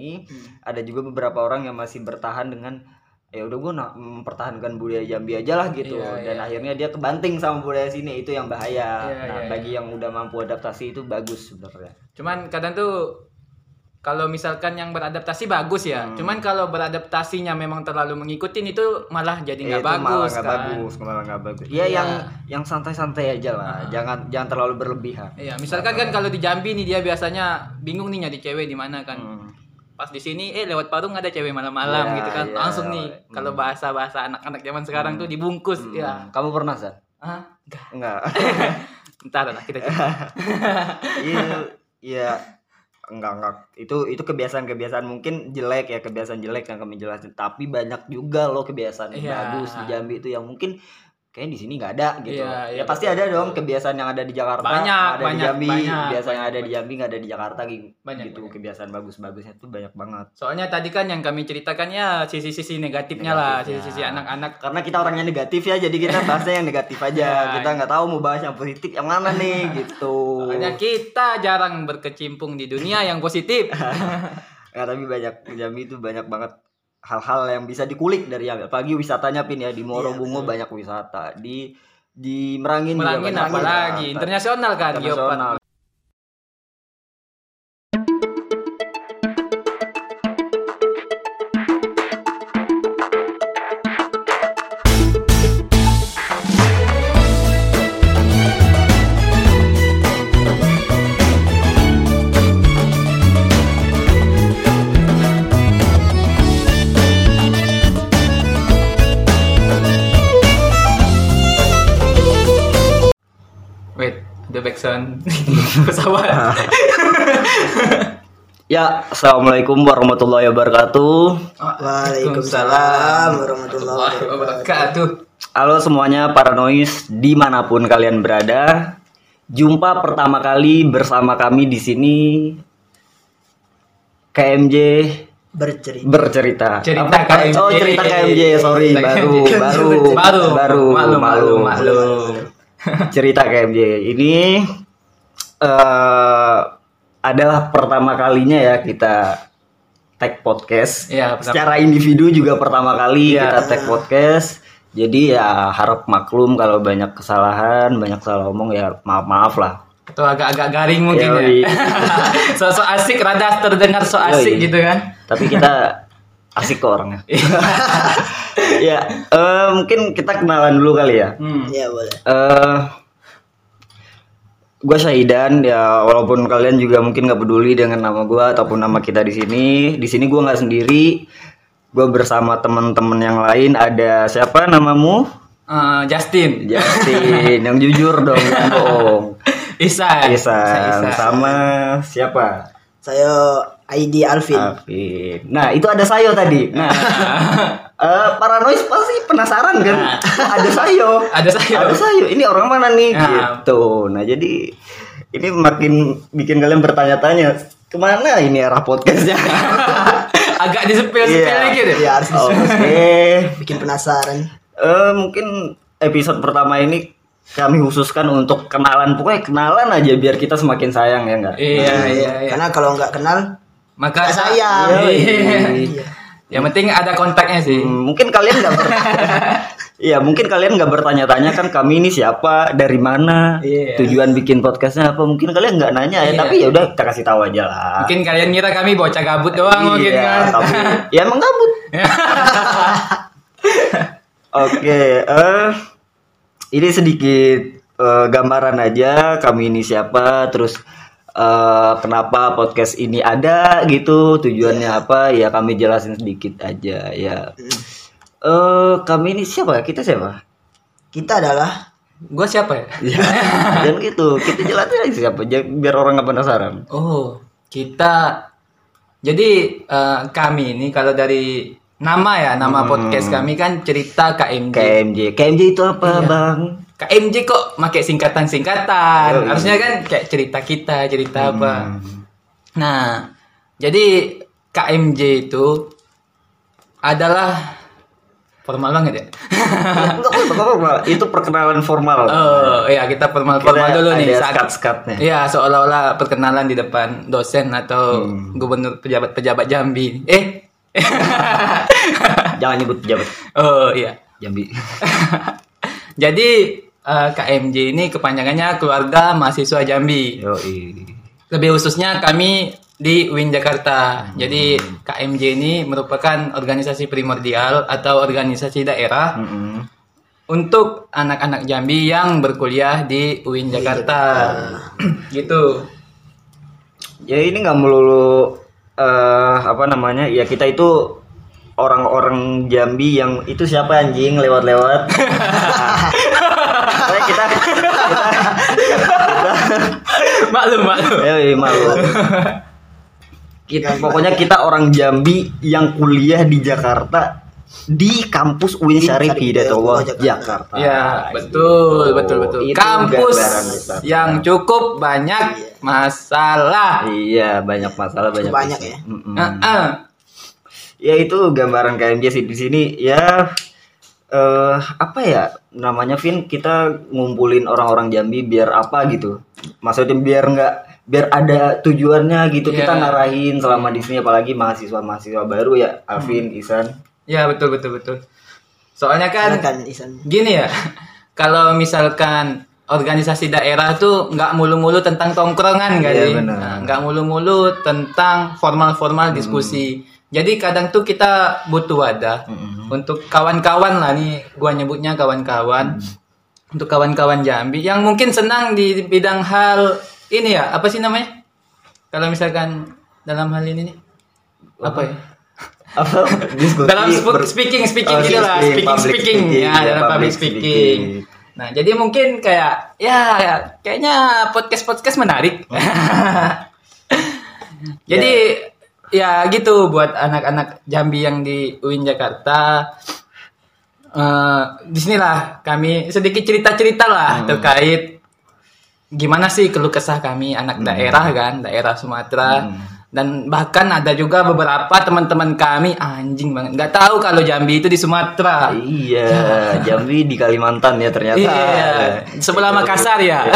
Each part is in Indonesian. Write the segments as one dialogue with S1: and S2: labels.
S1: ini ada juga beberapa orang yang masih bertahan dengan ya udah gue mempertahankan budaya Jambi aja lah gitu
S2: Iya,
S1: dan
S2: iya.
S1: akhirnya dia kebanting sama budaya sini itu yang bahaya
S2: Iya,
S1: nah
S2: iya,
S1: bagi yang udah mampu adaptasi itu bagus sebenarnya
S2: Cuman kadang tuh kalau misalkan yang beradaptasi bagus ya.
S1: Hmm.
S2: Cuman kalau beradaptasinya memang terlalu mengikutin itu malah jadi
S1: Eh,
S2: nggak
S1: malah
S2: bagus
S1: nggak
S2: kan.
S1: bagus malah nggak bagus ya
S2: Iya.
S1: yang yang santai-santai aja lah jangan jangan terlalu berlebihan
S2: Iya, misalkan kan kalau di Jambi nih dia biasanya bingung nih nyari cewek di mana kan.
S1: Hmm.
S2: Pas di sini eh lewat parung ada cewek malam-malam
S1: Iya,
S2: gitu kan.
S1: iya.
S2: Langsung nih
S1: Hmm.
S2: kalau bahasa-bahasa anak-anak zaman sekarang tuh dibungkus
S1: Hmm.
S2: ya.
S1: kamu pernah San?
S2: Ah, enggak.
S1: enggak
S2: Ntar lah kita coba.
S1: Iya, iya. Enggak, enggak. Itu itu kebiasaan-kebiasaan mungkin jelek ya, kebiasaan jelek yang kami jelasin. Tapi banyak juga loh kebiasaan yang
S2: Iya.
S1: bagus di Jambi itu yang mungkin kayaknya di sini nggak ada gitu.
S2: Iya, iya,
S1: ya pasti
S2: betul,
S1: ada dong kebiasaan yang ada di Jakarta,
S2: Banyak,
S1: ada
S2: banyak,
S1: di Jambi,
S2: banyak,
S1: yang
S2: banyak,
S1: ada di Jambi nggak ada di Jakarta gitu.
S2: Banyak,
S1: gitu.
S2: banyak.
S1: Kebiasaan bagus-bagusnya tuh banyak banget.
S2: Soalnya tadi kan yang kami ceritakan ya sisi-sisi negatifnya lah,
S1: Negatifnya.
S2: sisi-sisi anak-anak.
S1: Karena kita orangnya negatif ya, jadi kita bahasnya yang negatif aja.
S2: Iya.
S1: Kita nggak tahu mau bahas yang positif yang mana nih gitu.
S2: Soalnya kita jarang berkecimpung di dunia yang positif.
S1: Ya tapi banyak Jambi itu banyak banget hal-hal yang bisa dikulik dari Jambi. Apalagi wisatanya pin ya di Morobungo banyak wisata. Di di Merangin, juga
S2: Merangin
S1: banyak
S2: apalagi
S1: wisata.
S2: internasional kan
S1: Internasional.
S2: pesawat.
S1: Ya, assalamualaikum warahmatullahi wabarakatuh.
S3: Waalaikumsalam warahmatullahi wabarakatuh.
S1: Halo semuanya para noise di mana pun kalian berada. Jumpa pertama kali bersama kami di sini KMJ
S3: Bercerita.
S1: bercerita.
S2: Cerita
S1: Apa?
S2: KMJ.
S1: Oh, cerita KMJ, sorry,
S2: Cerita
S1: baru,
S2: KMJ.
S1: baru,
S2: Baru.
S1: baru,
S2: Maklum, maklum, maklum.
S1: cerita KMJ ini eh adalah pertama kalinya ya kita tag podcast.
S2: Iya, pertama-
S1: Secara individu juga pertama kali
S2: Iya.
S1: kita tag podcast. Jadi ya harap maklum kalau banyak kesalahan, banyak salah omong ya maaf maaf lah.
S2: Atau agak-agak garing mungkin
S1: Yoi.
S2: ya. So-so asik, rada terdengar so asik
S1: Yoi.
S2: gitu kan.
S1: Tapi kita asik kok orangnya. ya, eh, mungkin kita kenalan dulu kali ya.
S2: Hmm.
S3: Ya boleh.
S1: eh gue Saidan ya walaupun kalian juga mungkin nggak peduli dengan nama gue ataupun nama kita di sini. Di sini gue nggak sendiri. Gue bersama teman-teman yang lain. Ada siapa namamu?
S2: Eh, Justin.
S1: Justin yang jujur dong yang bohong.
S2: Isan.
S1: Isan sama siapa?
S3: Saya ID Alvin.
S1: Alvin. Nah itu ada Sayo tadi. Nah eh paranoid pasti penasaran kan ada Sayo
S2: Ada Sayo.
S1: ada Sayo ini orang mana nih
S2: Nah.
S1: gitu nah jadi ini makin bikin kalian bertanya-tanya ke mana ini arah podcastnya
S2: Agak disepil-sepil
S1: Iya.
S2: dikit ya.
S3: Ya harus
S1: oke
S3: disuruh. bikin penasaran.
S1: Eh, mungkin episode pertama ini kami khususkan untuk kenalan pokoknya kenalan aja biar kita semakin sayang ya enggak
S2: Iya, iya, iya.
S3: Karena kalau nggak kenal,
S2: Maka
S3: sayang.
S2: Iya.
S3: Iya.
S2: Yang penting ada kontaknya sih.
S1: Hmm, mungkin kalian nggak ber- Iya, mungkin kalian nggak bertanya-tanya kan kami ini siapa, dari mana,
S2: Iya.
S1: tujuan bikin podcastnya apa. Mungkin kalian nggak nanya ya,
S2: Iya.
S1: tapi ya udah kita kasih tahu aja lah.
S2: Mungkin kalian ngira kami bocah gabut doang mungkin
S1: iya,
S2: kan.
S1: tapi ya emang gabut. Oke, eh ini sedikit eh, gambaran aja kami ini siapa, terus eh, kenapa podcast ini ada gitu, tujuannya apa ya kami jelasin sedikit aja ya. Eh kami ini siapa? Kita siapa?
S3: Kita adalah
S2: Gua siapa ya?
S1: Ya, dan gitu, kita jelasin aja siapa, biar orang nggak penasaran.
S2: Oh, kita jadi eh, kami ini kalau dari nama ya, nama podcast kami kan cerita KMJ.
S1: KMJ, KMJ itu apa, Bang?
S2: KMJ kok pakai singkatan-singkatan.
S1: Oh, iya.
S2: Harusnya kan kayak cerita kita, cerita apa.
S1: Hmm.
S2: Nah, jadi KMJ itu adalah Formal banget ya.
S1: Enggak apa-apa. Itu perkenalan formal.
S2: Oh, iya kita formal-formal dulu nih. saat-
S1: skat-skatnya.
S2: Iya, seolah-olah perkenalan di depan dosen atau
S1: Hmm.
S2: gubernur pejabat-pejabat Jambi. Eh.
S1: Jangan nyebut pejabat
S2: oh, iya.
S1: Jambi.
S2: Jadi eh, KMJ ini kepanjangannya Keluarga Mahasiswa Jambi.
S1: Yoi.
S2: Lebih khususnya kami di UIN Jakarta. Jadi KMJ ini merupakan organisasi primordial atau organisasi daerah
S1: Mm-mm.
S2: untuk anak-anak Jambi yang berkuliah di UIN Jakarta. gitu.
S1: Ya ini nggak melulu eh apa namanya? Ya kita itu orang-orang Jambi yang itu siapa anjing lewat-lewat.
S2: Maklum, maklum.
S1: ya iya, malu. Kita pokoknya kita orang Jambi yang kuliah di Jakarta di kampus UIN Syarif Hidayatullah
S3: Jakarta.
S2: Ya, betul, betul, betul.
S1: Itu
S2: Kampus yang cukup banyak masalah.
S1: Iya, banyak masalah banyak.
S3: Banyak ya.
S1: Mm-mm.
S2: Heeh.
S1: Ya itu gambaran KMJ sih di sini ya eh apa ya namanya Vin kita ngumpulin orang-orang Jambi biar apa gitu. Maksudnya biar nggak biar ada tujuannya gitu kita
S2: Iya.
S1: ngarahin selama di sini apalagi mahasiswa-mahasiswa baru ya Alvin, Isan.
S2: Ya, betul, betul, betul. Soalnya kan
S3: Silakan Isan.
S2: gini ya, kalau misalkan organisasi daerah tuh nggak mulu-mulu tentang tongkrongan kan
S1: Iya, benar.
S2: Nah, nggak mulu-mulu tentang formal-formal diskusi. Jadi kadang tuh kita butuh wadah untuk kawan-kawan lah nih, gua nyebutnya kawan-kawan. Untuk kawan-kawan Jambi yang mungkin senang di bidang hal ini ya, apa sih namanya? Kalau misalkan dalam hal ini nih apa ya?
S1: Apa diskusi
S2: dalam speaking speaking
S1: Oh,
S2: gitu lah
S1: speaking,
S2: speaking
S1: public
S2: speaking,
S1: speaking,
S2: ya
S1: ya,
S2: dalam public speaking.
S1: speaking.
S2: Nah jadi mungkin kayak ya ya, kayaknya podcast podcast menarik. jadi ya gitu buat anak-anak Jambi yang di UIN Jakarta. Eh di sinilah kami sedikit cerita-cerita lah terkait gimana sih keluh kesah kami anak daerah kan daerah Sumatera. Dan bahkan ada juga beberapa teman-teman kami anjing banget. Nggak tahu kalau Jambi itu di Sumatera.
S1: Iya, Jambi di Kalimantan ya ternyata.
S2: iya sebelah Makassar ya.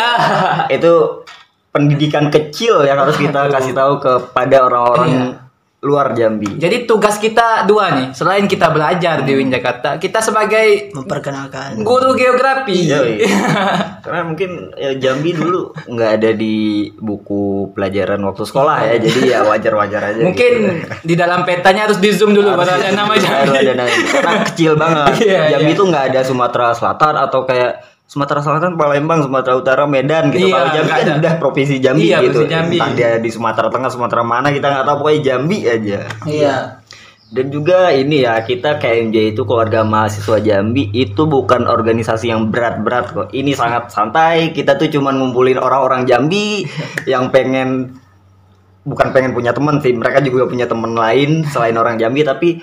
S1: itu pendidikan kecil yang harus kita kasih tahu kepada orang-orang
S2: Iya.
S1: Luar Jambi.
S2: jadi tugas kita dua nih selain kita belajar di UIN Jakarta kita sebagai
S3: Memperkenalkan.
S2: guru geografi
S1: Yoi. Karena mungkin ya, Jambi dulu nggak ada di buku pelajaran waktu sekolah ya, jadi ya wajar-wajar aja.
S2: mungkin
S1: gitu.
S2: di dalam petanya harus di zoom dulu baru ada nama Jambi
S1: ada nama. Karena kecil banget.
S2: Iya,
S1: Jambi
S2: iya.
S1: itu nggak ada Sumatera Selatan atau kayak Sumatera Selatan, Palembang, Sumatera Utara, Medan gitu.
S2: Iya,
S1: Kalau Jambi kan
S2: ada.
S1: udah provinsi Jambi
S2: Iya,
S1: gitu.
S2: Jambi.
S1: Entah dia di Sumatera Tengah, Sumatera mana kita nggak tahu pokoknya Jambi aja.
S2: iya
S1: Dan juga ini ya kita KMJ itu keluarga mahasiswa Jambi itu bukan organisasi yang berat-berat kok. Ini sangat santai. Kita tuh cuman ngumpulin orang-orang Jambi yang pengen bukan pengen punya teman sih. Mereka juga punya teman lain selain orang Jambi tapi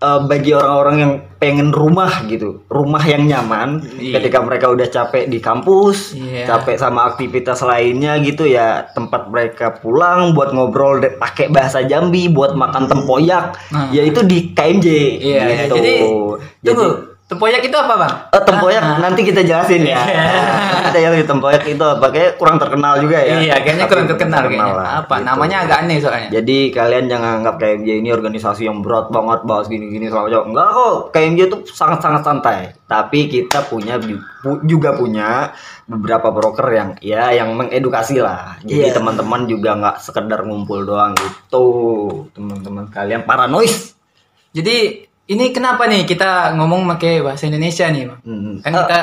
S1: eh, bagi orang-orang yang pengen rumah gitu, rumah yang nyaman
S2: Iya.
S1: ketika mereka udah capek di kampus,
S2: Iya.
S1: capek sama aktivitas lainnya gitu ya, tempat mereka pulang buat ngobrol pakai bahasa Jambi, buat makan tempoyak,
S2: Nah.
S1: yaitu di KMJ.
S2: iya iya.
S1: gitu.
S2: jadi
S1: Jadi-
S2: tunggu tempoyak itu apa bang
S1: Eh, tempoyak
S2: Ah.
S1: nanti kita jelasin ya.
S2: Iya.
S1: Kita jelasin tempoyak itu apa kayak kurang terkenal juga ya.
S2: Iya, kayaknya
S1: Tapi
S2: kurang terkenal kayaknya.
S1: lah,
S2: Apa?
S1: gitu.
S2: Namanya agak aneh soalnya.
S1: Jadi kalian jangan anggap KMJ ini organisasi yang berat banget bahas gini-gini selama jauh. Enggak kok, KMJ itu sangat-sangat santai. Tapi kita punya ju- pu- juga punya beberapa broker yang ya yang mengedukasi lah. Jadi
S3: Iya.
S1: teman-teman juga nggak sekedar ngumpul doang gitu. Teman-teman kalian paranoid.
S2: Jadi ini kenapa nih kita ngomong pakai bahasa Indonesia nih, Bang?
S1: Hmm.
S2: Kan
S1: Eh,
S2: kita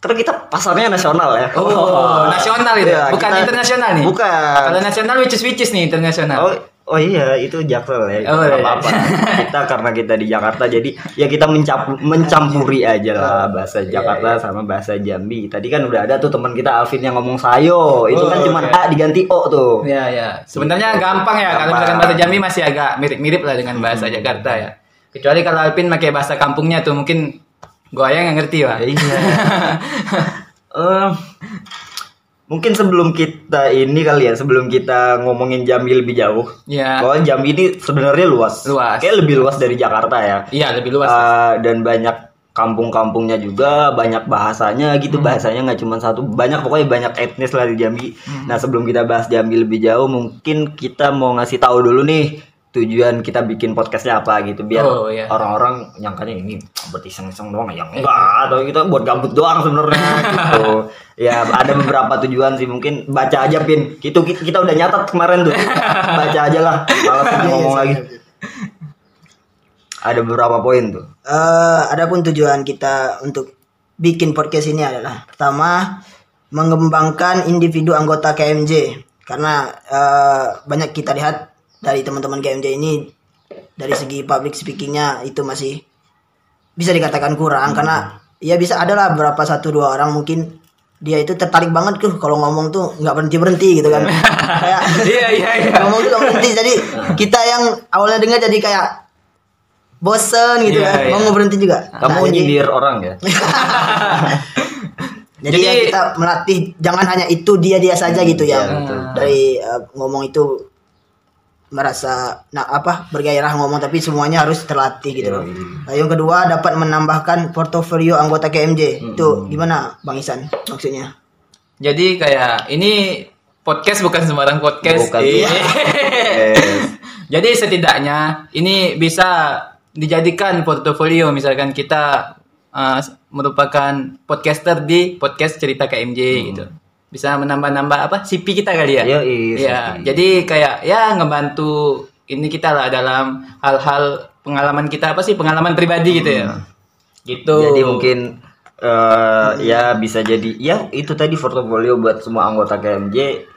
S1: Karena kita pasarnya nasional ya.
S2: Oh, nasional itu.
S1: Iya,
S2: Bukan
S1: kita-
S2: internasional nih.
S1: Bukan.
S2: Kalau nasional which is which is nih internasional.
S1: Oh, oh iya itu Jaksel ya.
S2: Oh, iya.
S1: apa-apa. kita karena kita di Jakarta jadi ya kita mencap- mencampuri aja lah bahasa
S2: Iya,
S1: Jakarta sama bahasa Jambi. Tadi kan udah ada tuh teman kita Alvin yang ngomong sayo. Itu
S2: Oh,
S1: kan cuma
S2: iya.
S1: A diganti O tuh.
S2: Ya ya. Sebenarnya gampang ya kalau misalkan bahasa Jambi masih agak mirip-mirip lah dengan bahasa Jakarta ya. Kecuali kalau Alvin pakai bahasa kampungnya tuh mungkin gua yang nggak ngerti, Pak.
S1: Ya, iya. Eh, mungkin sebelum kita ini kali ya, sebelum kita ngomongin Jambi lebih jauh.
S2: Ya.
S1: Bahwa Jambi ini sebenarnya luas.
S2: Luas.
S1: Kayak lebih luas dari Jakarta ya.
S2: Iya, lebih luas.
S1: Eh, dan banyak kampung-kampungnya juga, banyak bahasanya gitu.
S2: Hmm.
S1: Bahasanya nggak cuma satu, banyak pokoknya banyak etnis lah di Jambi.
S2: Hmm.
S1: Nah, sebelum kita bahas Jambi lebih jauh, mungkin kita mau ngasih tahu dulu nih tujuan kita bikin podcastnya apa gitu biar
S2: Oh, iya.
S1: orang-orang nyangkanya ini buat iseng-iseng doang ya. Enggak atau kita buat gabut doang sebenarnya gitu. Ya ada beberapa tujuan sih mungkin baca aja pin. Gitu kita, kita udah nyatat kemarin tuh. Baca aja lah malas ngomong lagi. ada beberapa poin tuh.
S3: Eh, adapun tujuan kita untuk bikin podcast ini adalah pertama mengembangkan individu anggota KMJ karena eh, banyak kita lihat dari teman-teman KMJ ini dari segi public speakingnya itu masih bisa dikatakan kurang karena ya bisa ada lah beberapa satu dua orang mungkin dia itu tertarik banget tuh kalau ngomong tuh nggak berhenti berhenti gitu kan kayak
S2: Iya, iya, iya.
S3: ngomong tuh nggak berhenti jadi kita yang awalnya dengar jadi kayak bosen gitu
S2: Iya,
S3: kan
S2: iya.
S3: mau berhenti juga
S1: kamu
S3: Nah, jadi,
S1: nyindir orang ya
S3: jadi,
S2: Jadi-
S3: ya kita melatih jangan hanya itu dia dia saja gitu ya
S1: betul.
S3: dari eh, ngomong itu merasa nah apa bergairah ngomong tapi semuanya harus terlatih gitu loh. Nah, yang kedua dapat menambahkan portofolio anggota KMJ. Itu gimana Bang Isan maksudnya?
S2: Jadi kayak ini podcast bukan sembarang podcast.
S1: Bukan.
S2: Iya.
S1: Yes.
S2: Jadi setidaknya ini bisa dijadikan portofolio misalkan kita uh, merupakan podcaster di podcast cerita KMJ gitu. Bisa menambah-nambah apa CP kita kali ya?
S1: Yoi,
S2: Iya.
S1: CP.
S2: Jadi kayak ya ngebantu ini kita lah dalam hal-hal pengalaman kita apa sih pengalaman pribadi gitu ya. Gitu.
S1: Jadi mungkin eh, ya bisa jadi ya itu tadi portofolio buat semua anggota KMJ.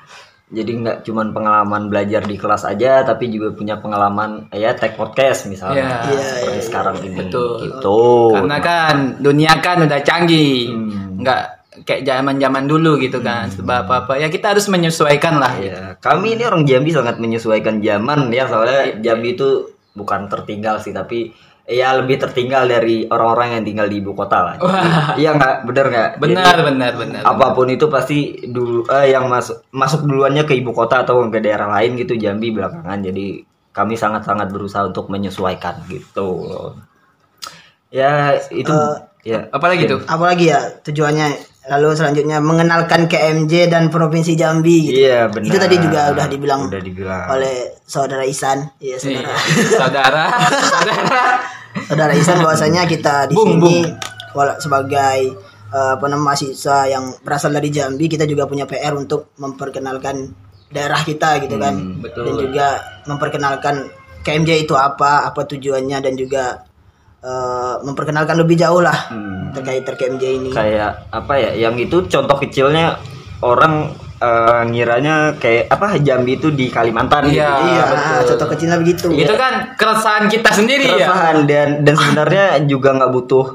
S1: Jadi nggak cuman pengalaman belajar di kelas aja, tapi juga punya pengalaman ya tag podcast misalnya
S2: Iya.
S3: Iya,
S1: seperti
S3: iya,
S1: sekarang ini.
S2: Betul.
S1: Gitu.
S2: Karena kan dunia kan udah canggih.
S1: Hmm.
S2: Nggak kayak zaman-zaman dulu gitu kan. Sebab apa-apa ya kita harus menyesuaikan lah.
S1: Ya, kami ini orang Jambi sangat menyesuaikan zaman ya soalnya Jambi itu bukan tertinggal sih tapi ya lebih tertinggal dari orang-orang yang tinggal di ibu kota lah. Iya nggak bener nggak?
S2: Benar,
S1: Jadi,
S2: benar, benar.
S1: apa pun itu pasti dulu eh, yang masuk masuk duluannya ke ibu kota atau ke daerah lain gitu Jambi belakangan jadi kami sangat-sangat berusaha untuk menyesuaikan gitu ya itu ya
S2: Apalagi tuh?
S3: Apalagi ya tujuannya lalu selanjutnya mengenalkan KMJ dan Provinsi Jambi gitu.
S1: iya benar
S3: Itu tadi juga udah dibilang
S1: udah dibilang
S3: oleh saudara Isan. Iya,
S2: Iya.
S3: saudara.
S2: Saudara, saudara.
S3: saudara Isan bahwasanya kita di
S2: Bung,
S3: sini wala- sebagai apa namanya mahasiswa yang berasal dari Jambi kita juga punya PR untuk memperkenalkan daerah kita gitu kan
S1: Hmm,
S2: betul.
S3: dan juga memperkenalkan KMJ itu apa apa tujuannya dan juga eh, memperkenalkan lebih jauh lah
S1: Hmm.
S3: terkait ter KMJ ini
S1: kayak apa ya yang itu contoh kecilnya orang eh, ngiranya kayak apa Jambi itu di Kalimantan
S2: Iya,
S1: gitu.
S3: iya
S2: betul.
S3: contoh kecilnya begitu
S2: Itu kan keresahan kita sendiri ya.
S1: Keresahan dan dan sebenarnya juga nggak butuh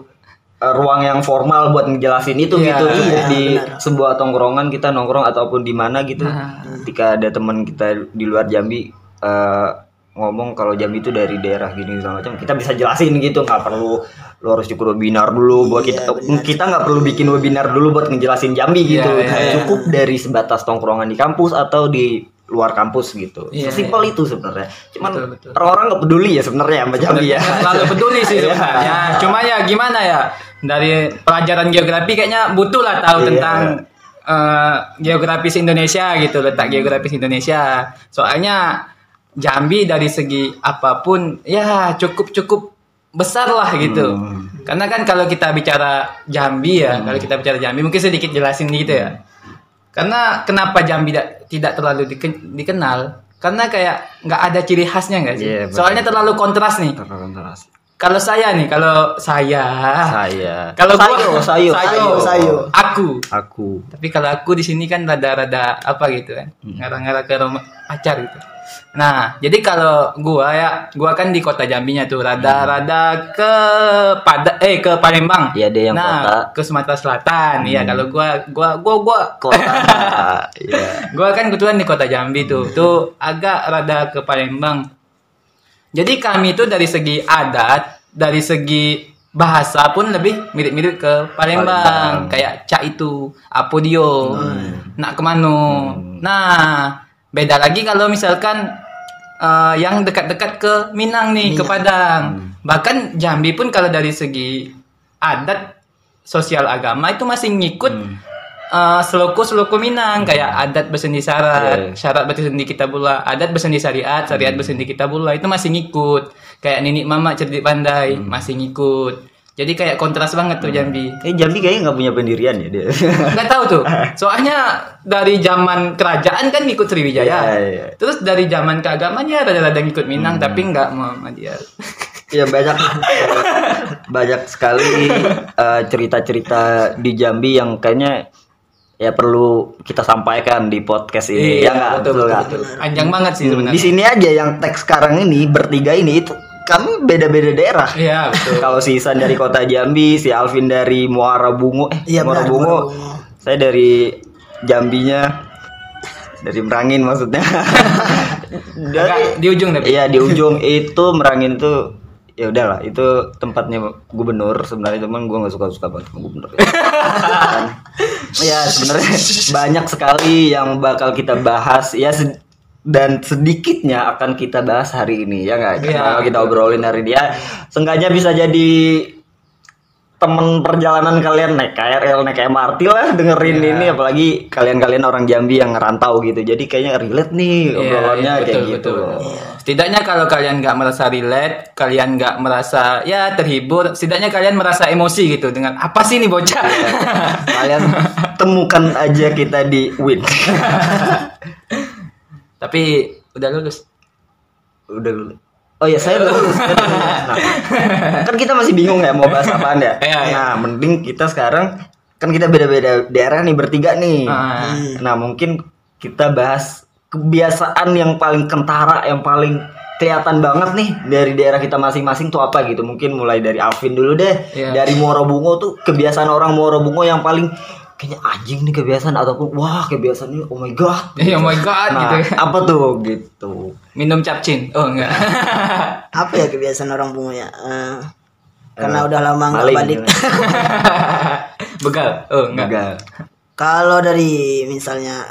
S1: eh, ruang yang formal buat ngejelasin itu
S2: Iya,
S1: gitu
S3: iya,
S1: di
S3: benar.
S1: sebuah tongkrongan kita nongkrong ataupun di mana gitu
S2: Nah.
S1: ketika ada teman kita di luar Jambi eh, ngomong kalau Jambi itu dari daerah gini segala macam kita bisa jelasin gitu nggak perlu lo harus ikut webinar dulu buat
S3: Iya,
S1: kita
S3: benar.
S1: kita nggak perlu bikin webinar dulu buat ngejelasin Jambi
S2: Iya,
S1: gitu
S2: iya, iya.
S1: cukup dari sebatas tongkrongan di kampus atau di luar kampus gitu
S2: Iya,
S1: sesimpel itu sebenarnya cuman
S2: Betul, betul.
S1: orang-orang nggak peduli ya sebenarnya sama Jambi ya
S2: Terlalu peduli sih sebenarnya. Cuma ya gimana ya dari pelajaran geografi kayaknya butuh lah tahu
S1: Iya.
S2: tentang eh, geografis Indonesia gitu letak geografis Indonesia. Soalnya Jambi dari segi apa pun ya cukup cukup besar lah gitu.
S1: Hmm.
S2: Karena kan kalau kita bicara Jambi ya, kalau kita bicara Jambi mungkin sedikit jelasin gitu ya. Karena kenapa Jambi tidak tidak terlalu diken- dikenal? Karena kayak nggak ada ciri khasnya nggak sih?
S1: Iya, betul.
S2: Soalnya terlalu kontras nih. Kalau saya nih, kalau saya,
S1: saya
S2: kalau gua,
S1: sayo sayo
S2: sayo,
S3: sayo.
S2: aku.
S1: aku
S2: Tapi kalau aku di sini kan rada-rada apa gitu kan,
S1: Hmm.
S2: ngarang-ngarang ke rumah pacar gitu. Nah, jadi kalau gua ya, gua kan di kota Jambinya tuh rada-rada ke pada eh ke Palembang.
S1: Iya, dia yang
S2: nah,
S1: kota. Hmm.
S2: ke Sumatera Selatan. Iya, kalau gua gua gua gua
S1: kota Iya.
S2: Gua kan kebetulan di kota Jambi tuh, tuh agak rada ke Palembang. Jadi kami itu dari segi adat, dari segi bahasa pun lebih mirip-mirip ke Palembang.
S1: Palembang.
S2: Kayak cak itu, apodio, nak ke mana. Nah, beda lagi kalau misalkan eh, yang dekat-dekat ke Minang nih, ke Padang. Bahkan Jambi pun kalau dari segi adat sosial agama itu masih ngikut eh, seloko-seloko Minang kayak adat bersendi syarat,
S1: Iya.
S2: syarat bersendi kita pula, adat bersendi syariat, syariat bersendi kita pula itu masih ngikut. Kayak nenek mama cerdik pandai masih ngikut. Jadi kayak kontras banget tuh Jambi.
S1: Eh Jambi kayaknya nggak punya pendirian ya dia.
S2: Nggak tahu tuh. Soalnya dari zaman kerajaan kan ngikut Sriwijaya.
S1: Iya, iya.
S2: Terus dari zaman keagamannya rada-rada ngikut Minang tapi nggak Muhammadiyah.
S1: ya banyak banyak sekali eh, cerita-cerita di Jambi yang kayaknya ya perlu kita sampaikan di podcast ini. ya nggak?
S2: Iya, betul, betul,
S1: nggak?
S2: betul. Panjang banget sih
S1: Hmm,
S2: sebenarnya.
S1: Di sini aja yang teks sekarang ini bertiga ini itu kami beda-beda daerah.
S2: Iya, betul.
S1: Kalau si Isan dari kota Jambi, si Alvin dari Muara Bungo, eh
S3: Iya,
S1: Muara
S3: benar,
S1: Bungo.
S3: Muara Bungo.
S1: Saya dari Jambinya, dari Merangin maksudnya. dari
S2: Agak di ujung tapi.
S1: Iya di ujung itu Merangin itu ya udahlah itu tempatnya gubernur sebenarnya cuman gue nggak suka suka banget sama gubernur Dan, ya sebenarnya banyak sekali yang bakal kita bahas ya dan sedikitnya akan kita bahas hari ini ya nggak Kalau kita obrolin hari ini ya sengaja bisa jadi temen perjalanan kalian naik KRL naik MRT lah dengerin
S2: Iya.
S1: ini apalagi kalian-kalian orang Jambi yang ngerantau gitu jadi kayaknya relate nih
S2: Iya,
S1: obrolannya
S2: iya,
S1: kayak gitu
S2: betul. Setidaknya kalau kalian nggak merasa relate, kalian nggak merasa ya terhibur, setidaknya kalian merasa emosi gitu dengan apa sih ini bocah?
S1: Iya. kalian temukan aja kita di Win
S2: Tapi udah lulus.
S1: udah dulu oh ya saya lulus lulus. Nah, kan kita masih bingung ya mau bahas apaan ya
S2: Iya, iya.
S1: nah mending kita sekarang kan kita beda-beda daerah nih bertiga nih
S2: Ah.
S1: nah mungkin kita bahas kebiasaan yang paling kentara yang paling kelihatan banget nih dari daerah kita masing-masing tuh apa gitu mungkin mulai dari Alvin dulu deh
S2: Iya.
S1: dari Muaro Bungo tuh kebiasaan orang Muaro Bungo yang paling kayaknya anjing nih kebiasaan ataupun wah kebiasaannya oh my god
S2: Eh, oh my god
S1: nah,
S2: gitu.
S1: apa tuh gitu
S2: Minum capcin. Oh enggak.
S3: apa ya kebiasaan orang bungo ya Eh, karena udah lama nggak balik
S2: Begal. Oh enggak.
S1: Enggak.
S3: kalau dari misalnya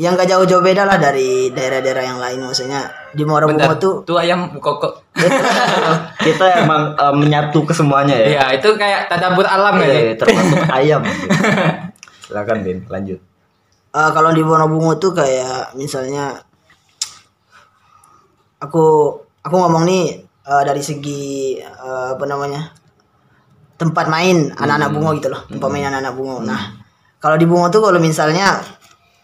S3: yang gak jauh-jauh beda lah dari daerah-daerah yang lain maksudnya di Muara Bungo tuh
S2: Tuh ayam kokok.
S1: kita emang eh, menyatu ke semuanya ya.
S2: Iya, itu kayak tadabur alam ya.
S1: iya, termasuk ayam. Silakan Bin, lanjut.
S3: Eh, kalau di Wonobungo tuh kayak misalnya aku aku ngomong nih eh, dari segi eh, apa namanya tempat main anak-anak bungo gitu loh tempat main anak-anak bungo nah kalau di bungo tuh kalau misalnya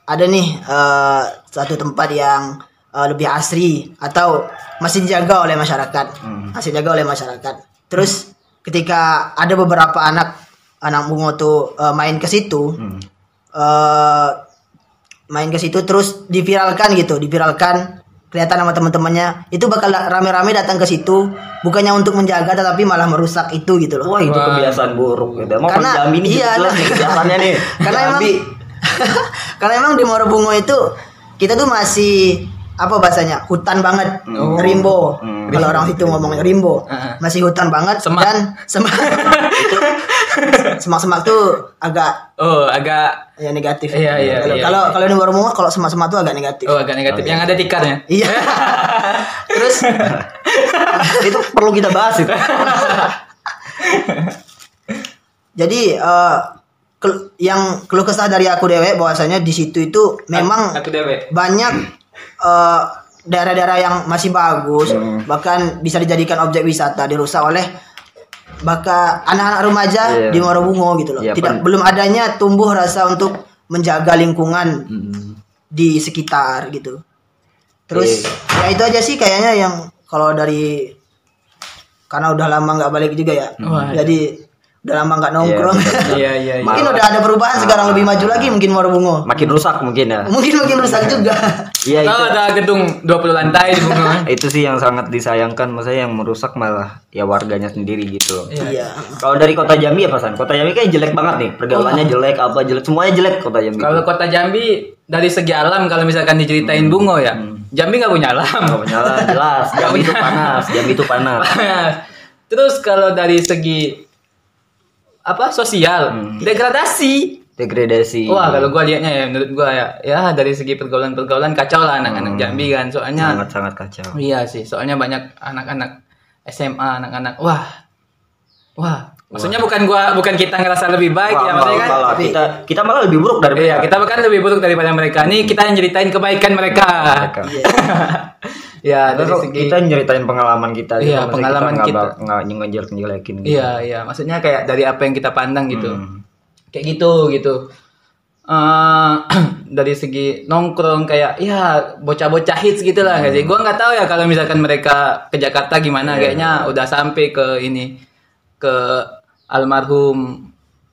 S3: ada nih eh, satu tempat yang eh, lebih asri atau masih dijaga oleh masyarakat masih dijaga oleh masyarakat terus ketika ada beberapa anak anak bungo tuh eh, main ke situ eh main ke situ terus diviralkan gitu diviralkan kelihatan sama teman-temannya itu bakal rame-rame datang ke situ bukannya untuk menjaga tetapi malah merusak itu gitu loh
S1: Wah, itu kebiasaan buruk gitu. Mau
S3: Karena-
S1: ini
S3: iya,
S1: jelas
S3: nah.
S1: nih kebiasaannya nih.
S3: karena emang. karena emang di Morobungo itu kita tuh masih apa bahasanya hutan banget
S2: Oh.
S3: rimbo
S1: Hmm.
S3: kalau orang situ ngomongnya rimbo
S2: Heeh.
S3: masih hutan banget
S2: Semak.
S3: dan semak semak-semak tuh agak
S2: Oh, agak
S3: ya negatif
S2: Iya, iya,
S3: kalau
S2: iya,
S3: kalau
S2: iya.
S3: kalau di Morobungo kalau semak-semak tuh agak negatif
S2: oh agak negatif. Yang ada tikarnya.
S3: iya terus
S1: itu perlu kita bahas itu.
S3: Jadi eh, kel- yang keluh kesah dari aku dewe bahwasanya di situ itu memang
S2: aku dewe.
S3: banyak eh, daerah-daerah yang masih bagus
S1: Hmm.
S3: bahkan bisa dijadikan objek wisata dirusak oleh bahkan anak-anak remaja
S1: Iya.
S3: di Morobungo gitu loh.
S1: Iya,
S3: Tidak
S1: pen-
S3: belum adanya tumbuh rasa untuk menjaga lingkungan
S1: Hmm.
S3: di sekitar gitu. Terus
S1: Iya.
S3: ya itu aja sih kayaknya yang kalau dari karena udah lama nggak balik juga ya.
S2: Wah.
S3: Jadi udah lama nggak nongkrong.
S2: Iya, iya, iya.
S3: mungkin udah ada perubahan sekarang lebih maju lagi mungkin Morobungo.
S1: Makin rusak mungkin ya.
S3: Mungkin mungkin rusak juga.
S1: Iya itu.
S2: Kalau ada gedung 20 lantai di bunga.
S1: Itu sih yang sangat disayangkan, maksudnya yang merusak malah ya warganya sendiri gitu.
S3: Iya.
S1: Kalau dari kota Jambi apa San? Kota Jambi kayak jelek banget nih, pergaulannya jelek, apa jelek, semuanya jelek kota Jambi.
S2: Kalau kota Jambi dari segi alam kalau misalkan diceritain bungo ya, Jambi nggak punya alam.
S1: Nggak punya lah, jelas. Jambi itu panas, Jambi itu panas.
S2: Terus kalau dari segi apa sosial
S1: Hmm.
S2: degradasi.
S1: Degradasi.
S2: Wah kalau gua liatnya ya menurut gua ya ya dari segi pergaulan pergaulan kacau lah anak-anak Jambi kan soalnya
S1: sangat sangat kacau.
S2: Iya sih, soalnya banyak anak-anak SMA, anak-anak wah, wah. Maksudnya bukan gua, bukan kita ngerasa lebih baik
S1: Wah,
S2: ya, maksudnya kan.
S1: malah kita kita malah lebih buruk dari
S2: Iya, kita bahkan lebih buruk daripada mereka. Nih kita yang ceritain kebaikan mereka.
S1: mereka.
S2: ya, dari segi
S1: kita nyeritain pengalaman kita gitu.
S2: Iya, pengalaman
S1: kita. nggak ngejelek ngejelekin gitu.
S2: Iya, iya, maksudnya kayak dari apa yang kita pandang gitu.
S1: Hmm.
S2: Kayak gitu gitu. Eh dari segi nongkrong kayak ya bocah-bocah hits gitu lah nggak sih. Gua nggak tahu ya kalau misalkan mereka ke Jakarta gimana kayaknya udah sampai ke ini ke almarhum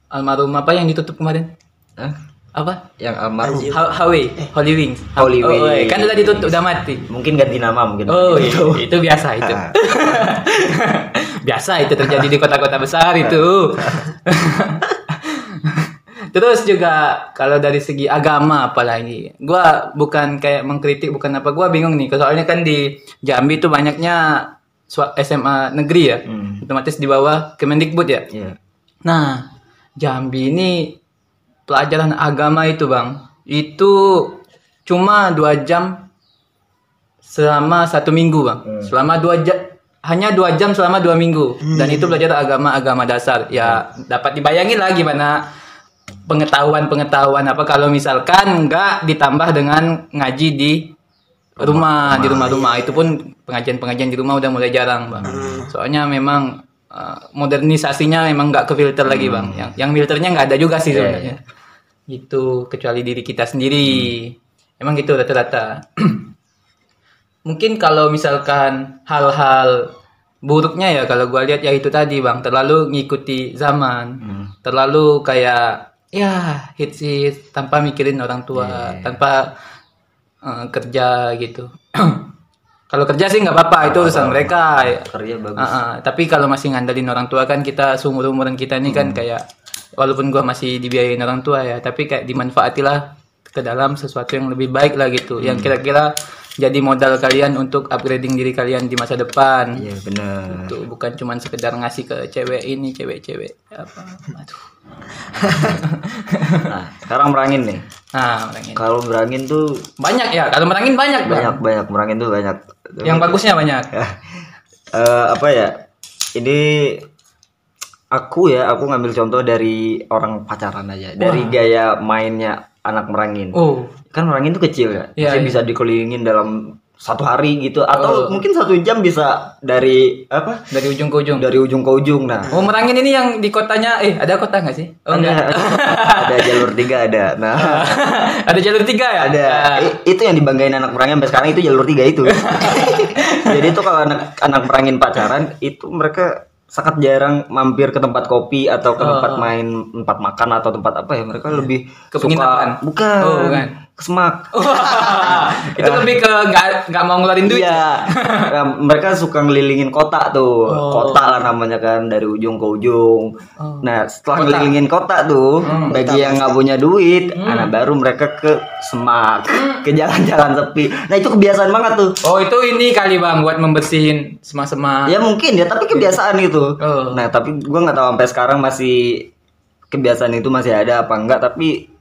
S2: almarhum apa yang ditutup kemarin?
S1: Hah?
S2: Apa?
S1: Yang almarhum.
S2: Ha- Hawe, Holy Wings.
S1: Holy
S2: Oh, oh,
S1: Wings.
S2: kan udah ditutup, udah mati.
S1: Mungkin ganti nama mungkin.
S2: Oh, itu, itu biasa itu. biasa itu terjadi di kota-kota besar itu. Terus juga kalau dari segi agama apalagi, gua bukan kayak mengkritik bukan apa, gua bingung nih. Soalnya kan di Jambi itu banyaknya SMA negeri ya,
S1: Hmm.
S2: otomatis di bawah Kemendikbud ya.
S1: Iya.
S2: Nah, Jambi ini pelajaran agama itu bang, itu cuma dua jam selama satu minggu bang, selama dua jam hanya dua jam selama dua minggu. Dan itu belajar agama agama dasar. Ya dapat dibayangin lah gimana pengetahuan pengetahuan apa. Kalau misalkan nggak ditambah dengan ngaji di rumah di rumah-rumah. Itu pun pengajian-pengajian di rumah udah mulai jarang bang. Soalnya memang uh, modernisasinya memang nggak ke filter lagi bang. Yang yang filternya nggak ada juga sih sebenarnya. gitu kecuali diri kita sendiri. Emang gitu rata-rata. Mungkin kalau misalkan hal-hal buruknya ya kalau gua lihat ya itu tadi bang. Terlalu ngikuti zaman.
S1: Hmm.
S2: terlalu kayak ya hits hits tanpa mikirin orang tua tanpa eh, kerja gitu kalau kerja sih nggak apa-apa itu urusan mereka
S1: Kerja bagus.
S2: Ah, ah. tapi kalau masih ngandelin orang tua kan kita seumur umuran kita ini kan kayak walaupun gua masih dibiayain orang tua ya tapi kayak dimanfaatilah ke dalam sesuatu yang lebih baik lah gitu yang kira-kira jadi modal kalian untuk upgrading diri kalian di masa depan
S1: Iya benar.
S2: Tuh, bukan cuman sekedar ngasih ke cewek ini cewek-cewek apa aduh
S1: Nah, sekarang merangin nih.
S2: Nah merangin.
S1: Kalau merangin tuh
S2: banyak ya kalau merangin banyak bang.
S1: Banyak banyak. Merangin tuh banyak.
S2: yang bagusnya banyak.
S1: Eh, apa ya? Ini aku ya, aku ngambil contoh dari orang pacaran aja, dari gaya mainnya anak merangin.
S2: oh.
S1: Kan merangin tuh kecil ya, Masih
S2: iya.
S1: bisa dikelilingin dalam satu hari gitu, atau
S2: Oh.
S1: mungkin satu jam bisa dari apa?
S2: dari ujung ke ujung
S1: Dari ujung ke ujung. Nah,
S2: oh merangin ini yang di kotanya eh ada kota nggak sih oh
S1: ada, ada jalur tiga ada. Nah,
S2: ada jalur tiga ya
S1: ada
S2: Ah.
S1: I- itu yang dibanggain anak merangin sampai sekarang itu jalur tiga itu. Jadi itu kalau anak anak merangin pacaran itu mereka sangat jarang mampir ke tempat kopi atau ke tempat main tempat makan atau tempat apa ya mereka lebih
S2: Ke
S1: suka bukan,
S2: Oh, bukan.
S1: Ke semak
S2: itu lebih ke nggak nggak mau ngeluarin duit
S1: Iya, Nah, mereka suka ngelilingin kota tuh,
S2: Oh.
S1: kota lah namanya kan dari ujung ke ujung.
S2: Oh.
S1: Nah setelah ngelilingin kota tuh,
S2: Hmm.
S1: bagi yang nggak punya duit, nah baru mereka ke semak, ke jalan-jalan sepi. Nah itu kebiasaan banget tuh.
S2: oh itu ini kali bang buat membersihin semak-semak
S1: Ya mungkin ya, tapi kebiasaan itu.
S2: Oh.
S1: Nah tapi gua nggak tahu sampai sekarang masih kebiasaan itu masih ada apa enggak, tapi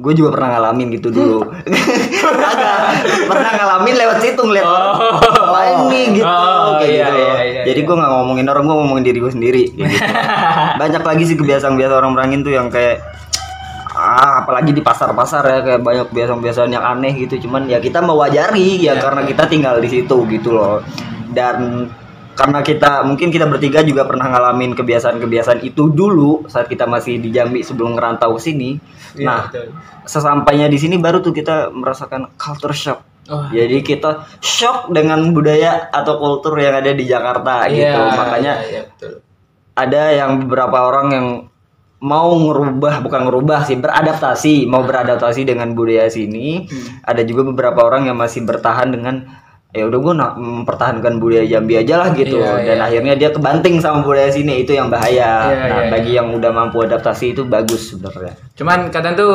S1: gue juga pernah ngalamin gitu dulu. Agak pernah ngalamin lewat situ ngeliat
S2: Oh.
S1: lain nih gitu,
S2: Oh,
S1: kayak
S2: iya,
S1: gitu.
S2: iya, iya,
S1: Jadi gue nggak ngomongin orang, gue ngomongin diri gue sendiri. kayak gitu. Banyak lagi sih kebiasaan-kebiasaan orang merangin tuh yang kayak ah apalagi di pasar-pasar ya kayak banyak kebiasaan-kebiasaan yang aneh gitu cuman ya kita mewajari ya karena kita tinggal di situ gitu loh dan karena kita mungkin kita bertiga juga pernah ngalamin kebiasaan-kebiasaan itu dulu saat kita masih di Jambi sebelum ngerantau ke sini.
S2: Iya,
S1: nah,
S2: betul.
S1: sesampainya di sini baru tuh kita merasakan culture shock.
S2: Wah.
S1: Jadi kita shock dengan budaya atau kultur yang ada di Jakarta gitu.
S2: Iya,
S1: Makanya
S2: iya, iya, betul.
S1: ada yang beberapa orang yang mau ngerubah bukan ngerubah sih beradaptasi mau beradaptasi dengan budaya sini
S2: Hmm.
S1: ada juga beberapa orang yang masih bertahan dengan ya udah gue nak mempertahankan budaya Jambi aja lah gitu
S2: Iya,
S1: dan
S2: iya.
S1: akhirnya dia kebanting sama budaya sini itu yang bahaya
S2: Iya,
S1: nah
S2: iya,
S1: bagi yang udah mampu adaptasi itu bagus sebenarnya
S2: Cuman kadang tuh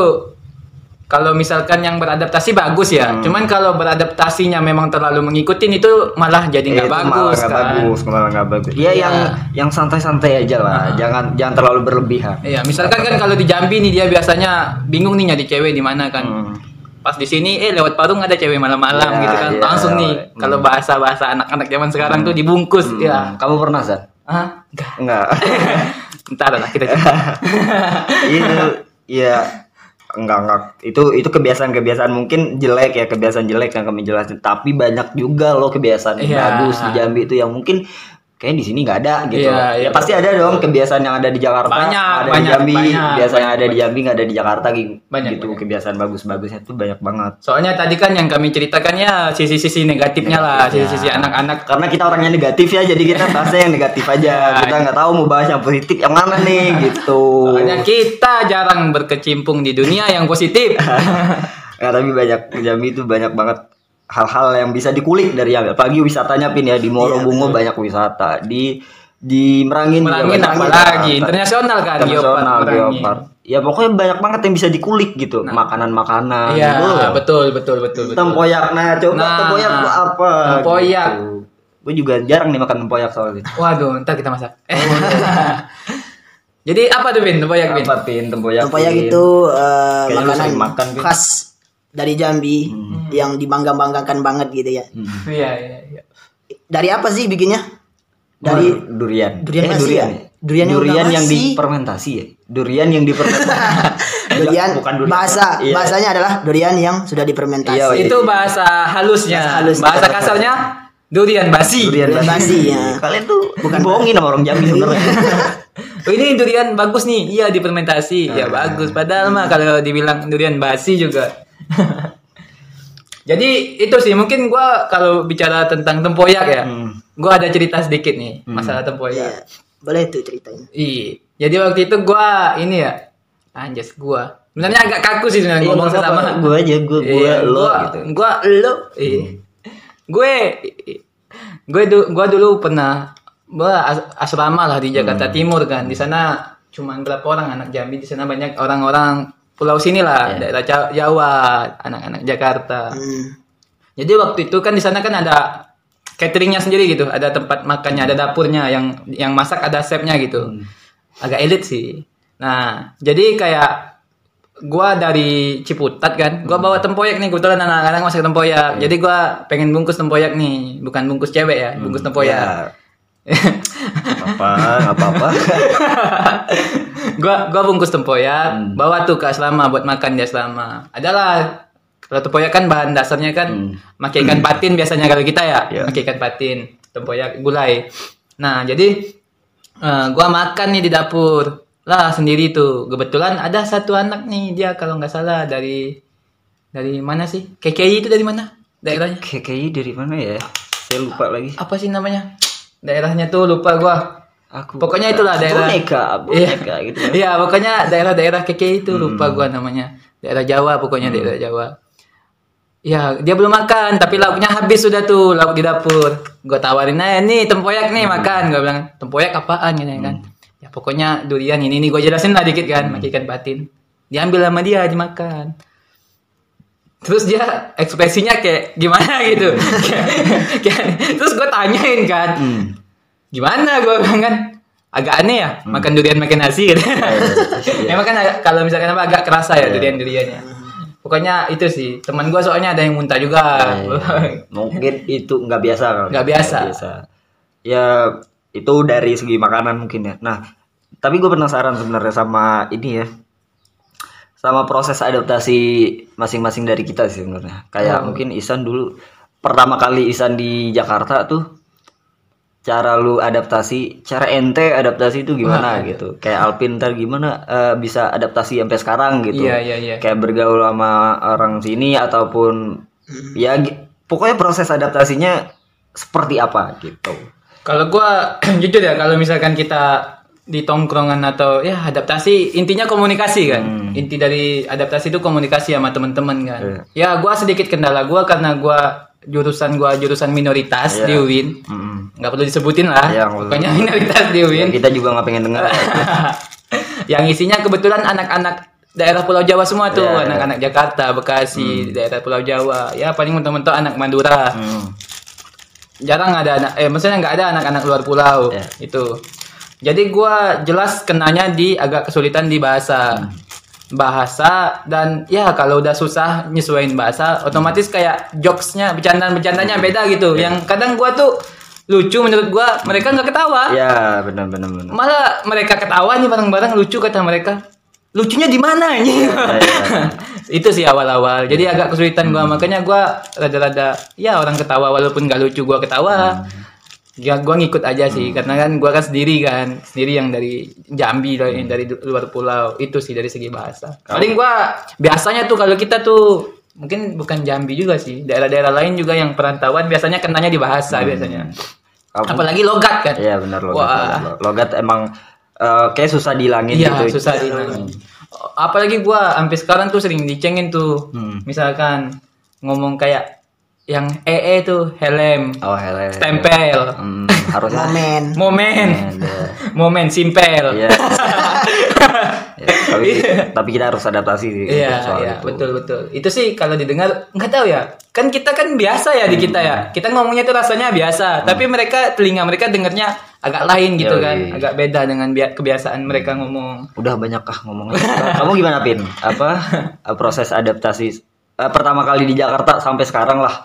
S2: kalau misalkan yang beradaptasi bagus ya.
S1: Hmm.
S2: Cuman kalau beradaptasinya memang terlalu mengikutin itu malah jadi
S1: Eh,
S2: nggak
S1: malah
S2: bagus kan.
S1: bagus, malah nggak bagus. Iya
S2: Iya. Ah.
S1: yang yang santai-santai aja lah, jangan jangan terlalu berlebihan.
S2: Iya, misalkan kan kalau di Jambi nih dia biasanya bingung nih nyari cewek di mana kan.
S1: Hmm.
S2: Pas di sini eh lewat parung ada cewek malam-malam
S1: Iya,
S2: gitu kan.
S1: iya.
S2: Langsung nih
S1: Hmm.
S2: kalau bahasa-bahasa anak-anak zaman sekarang tuh dibungkus
S1: Hmm.
S2: ya.
S1: Kamu pernah Zat?
S2: Hah? Enggak.
S1: Enggak.
S2: Ntar lah kita coba.
S1: itu ya enggak enggak itu itu kebiasaan-kebiasaan mungkin jelek ya kebiasaan jelek yang kami jelasin tapi banyak juga loh kebiasaan yang
S2: Iya.
S1: bagus di Jambi itu yang mungkin kayak di sini nggak ada gitu.
S2: Iya, iya,
S1: ya pasti ada dong kebiasaan yang ada di Jakarta
S2: Banyak,
S1: ada
S2: banyak,
S1: di Jambi
S2: banyak,
S1: ada di Jambi nggak ada di Jakarta gitu.
S2: Banyak,
S1: gitu
S2: banyak.
S1: kebiasaan bagus-bagusnya tuh banyak banget.
S2: Soalnya tadi kan yang kami ceritakan ya sisi-sisi negatifnya lah, sisi-sisi anak-anak.
S1: karena kita orangnya negatif ya jadi kita bahasnya yang negatif aja. Kita nggak tahu mau bahas yang positif yang mana nih gitu.
S2: Soalnya kita jarang berkecimpung di dunia yang positif.
S1: Ya tapi banyak Jambi itu banyak banget hal-hal yang bisa dikulik dari Jambi. Apalagi wisatanya pin ya di Morobungo banyak wisata di di Merangin juga
S2: Merangin
S1: banyak
S2: apa
S1: wisata.
S2: lagi? Internasional kan,
S1: Internasional
S2: Geopark.
S1: Ya pokoknya banyak banget yang bisa dikulik gitu. Makanan-makanan.
S2: Iya,
S1: gitu.
S2: betul, betul, betul, betul.
S1: Tempoyak nah coba
S2: Nah,
S1: tempoyak apa?
S2: tempoyak.
S1: Gue juga jarang nih makan tempoyak soalnya.
S2: Waduh, ntar kita masak. Jadi apa tuh Bin? Tempoyak Bin?
S1: Apa pin tempoyak?
S3: Tempoyak itu eh,
S1: lu
S3: makanan
S1: makan, Bin.
S3: khas dari Jambi yang dibangga-banggakan banget gitu ya.
S1: Hmm.
S2: Iya, iya, iya.
S3: Dari apa sih bikinnya? Dari
S1: durian.
S3: Durian
S1: eh,
S3: basi
S1: durian.
S3: ya? Durian yang
S1: durian yang
S3: basi.
S1: difermentasi ya. Durian yang difermentasi.
S3: durian,
S1: Bukan durian.
S3: bahasa
S1: Iya.
S3: bahasanya adalah durian yang sudah difermentasi.
S1: Iya,
S2: Itu bahasa halusnya.
S3: Bahasa halus.
S2: Bahasa kasarnya durian basi.
S1: durian
S3: Durian
S1: basi.
S3: ya.
S1: Kalian tuh bukan bohongin sama orang Jambi sebenarnya.
S2: Oh, ini durian bagus nih. Iya, difermentasi. Ya bagus. Padahal mah kalau dibilang durian basi juga. Jadi itu sih mungkin gua kalau bicara tentang tempoyak ya.
S1: Hmm.
S2: Gua ada cerita sedikit nih masalah tempoyak.
S3: Iya. Boleh tuh ceritain.
S2: Iya. Jadi waktu itu gua ini ya anjas gua. Sebenarnya agak kaku sih sebenarnya ngomong sesama.
S1: Gue aja, gue gue
S2: Iya,
S1: lo
S2: gua,
S1: gitu.
S2: Gua lo. Iya. Gue gue du- gua dulu pernah as- asrama lah di
S1: Hmm.
S2: Jakarta Timur kan. Di sana cuman berapa orang anak Jambi di sana banyak orang-orang pulau sini lah,
S1: Iya.
S2: daerah Ja- Jawa, anak-anak Jakarta.
S3: Hmm.
S2: Jadi waktu itu kan di sana kan ada cateringnya sendiri gitu, ada tempat makannya, ada dapurnya yang yang masak ada chefnya gitu. Agak elit sih. Nah, jadi kayak gua dari Ciputat kan, gua bawa tempoyak nih kebetulan anak-anak masak tempoyak. Jadi gua pengen bungkus tempoyak nih, bukan bungkus cewek ya, bungkus tempoyak.
S1: Ya. apa nggak apa-apa.
S2: gua gua bungkus tempoyak, bawa tuh ke asrama buat makan di asrama. Adalah kalau tempoyak kan bahan dasarnya kan pakai ikan patin biasanya kalau kita ya, pakai ikan patin, tempoyak gulai. Nah, jadi eh, gua makan nih di dapur. Lah sendiri tuh. Kebetulan ada satu anak nih dia kalau nggak salah dari dari mana sih? KKI itu dari mana? Daerahnya?
S1: KKI dari mana ya? Saya lupa lagi.
S2: Apa sih namanya? Daerahnya tuh lupa gua.
S1: Aku
S2: Pokoknya itulah daerah.
S1: boneka, boneka gitu. ya.
S2: Iya, pokoknya daerah-daerah keke itu lupa gua namanya. Daerah Jawa pokoknya daerah Jawa. Ya, dia belum makan, tapi lauknya habis sudah tuh, lauk di dapur. Gua tawarin aja nih tempoyak nih makan. Gua bilang, "Tempoyak apaan?" gitu kan. Ya pokoknya durian ini nih gua jelasin lah dikit kan, pakai ikan patin. Diambil sama dia dimakan. Terus dia ekspresinya kayak gimana gitu. Kayak- kayak- terus gue tanyain kan,
S1: Hmm.
S2: Gimana gue bilang kan agak aneh ya makan durian makan nasi gitu. Emang kan agak- kalau misalkan apa agak kerasa ya durian duriannya. Pokoknya itu sih teman gue soalnya ada yang muntah juga.
S1: Mungkin itu nggak biasa.
S2: Nggak biasa.
S1: Ya itu dari segi makanan mungkin ya. Nah, tapi gue penasaran sebenarnya sama ini ya. Sama proses adaptasi masing-masing dari kita sih sebenarnya. Kayak
S2: Oh.
S1: mungkin Isan dulu pertama kali Isan di Jakarta tuh cara lu adaptasi, cara ente adaptasi itu gimana gitu. Kayak Alpin ntar gimana eh, bisa adaptasi sampai sekarang gitu.
S2: Iya iya iya.
S1: Kayak bergaul sama orang sini ataupun ya gi- pokoknya proses adaptasinya seperti apa gitu.
S2: Kalau gua jujur ya kalau misalkan kita di tongkrongan atau ya adaptasi intinya komunikasi kan. Inti dari adaptasi itu komunikasi sama teman-teman kan.
S1: Iya.
S2: Ya gua sedikit kendala gua karena gua jurusan gua jurusan minoritas
S1: Iya.
S2: di UIN.
S1: Mm-mm.
S2: nggak perlu disebutin lah.
S1: Iya, nggak perlu.
S2: Pokoknya minoritas di
S1: Ya,
S2: UIN.
S1: kita juga nggak pengen dengar.
S2: yang isinya kebetulan anak-anak daerah Pulau Jawa semua tuh,
S1: Iya, iya.
S2: anak-anak Jakarta, Bekasi, daerah Pulau Jawa. Ya paling mentok-mentok anak Madura.
S1: Hmm.
S2: Jarang ada anak eh maksudnya nggak ada anak-anak luar pulau.
S1: Iya.
S2: Itu. Jadi gua jelas kenanya di agak kesulitan di bahasa. Bahasa dan ya kalau udah susah nyesuaiin bahasa, otomatis kayak jokesnya, bercandaan-bercandanya beda gitu. Yang kadang gua tuh lucu menurut gua, mereka nggak ketawa.
S1: Ya, benar benar benar.
S2: Malah mereka ketawa nih bareng-bareng lucu kata mereka. Lucunya di mana ini?
S1: iya.
S2: itu sih awal-awal. Jadi agak kesulitan gua makanya gua rada-rada ya orang ketawa walaupun gak lucu gua ketawa. Ya gua ngikut aja sih karena kan gua kan sendiri kan, sendiri yang dari Jambi dari, dari luar pulau. Itu sih dari segi bahasa. Paling gua biasanya tuh kalau kita tuh mungkin bukan Jambi juga sih, daerah-daerah lain juga yang perantauan biasanya kenanya di bahasa biasanya.
S1: Kamu-
S2: Apalagi logat kan.
S1: Iya benar logat.
S2: Wah.
S1: logat. Logat emang eh, kayak susah dihilangin
S2: Iya,
S1: gitu.
S2: susah dihilangin. Apalagi gua sampai sekarang tuh sering dicengin tuh.
S1: Hmm.
S2: Misalkan ngomong kayak yang EE tuh helm,
S1: Oh, hele.
S2: stempel,
S1: Hmm, harusnya
S3: momen
S2: momen, momen simpel.
S1: Iya. Ya, tapi tapi kita harus adaptasi sih
S2: Iya,
S1: soal
S2: iya,
S1: itu.
S2: betul betul. Itu sih kalau didengar nggak tahu ya. Kan kita kan biasa ya di kita ya. Kita ngomongnya tuh rasanya biasa, tapi mereka telinga mereka dengarnya agak lain gitu
S1: Yoi.
S2: kan, agak beda dengan bia- kebiasaan mereka ngomong.
S1: Udah banyak kah ngomongnya? Kamu gimana Pin? Apa proses adaptasi eh, pertama kali di Jakarta sampai sekarang lah?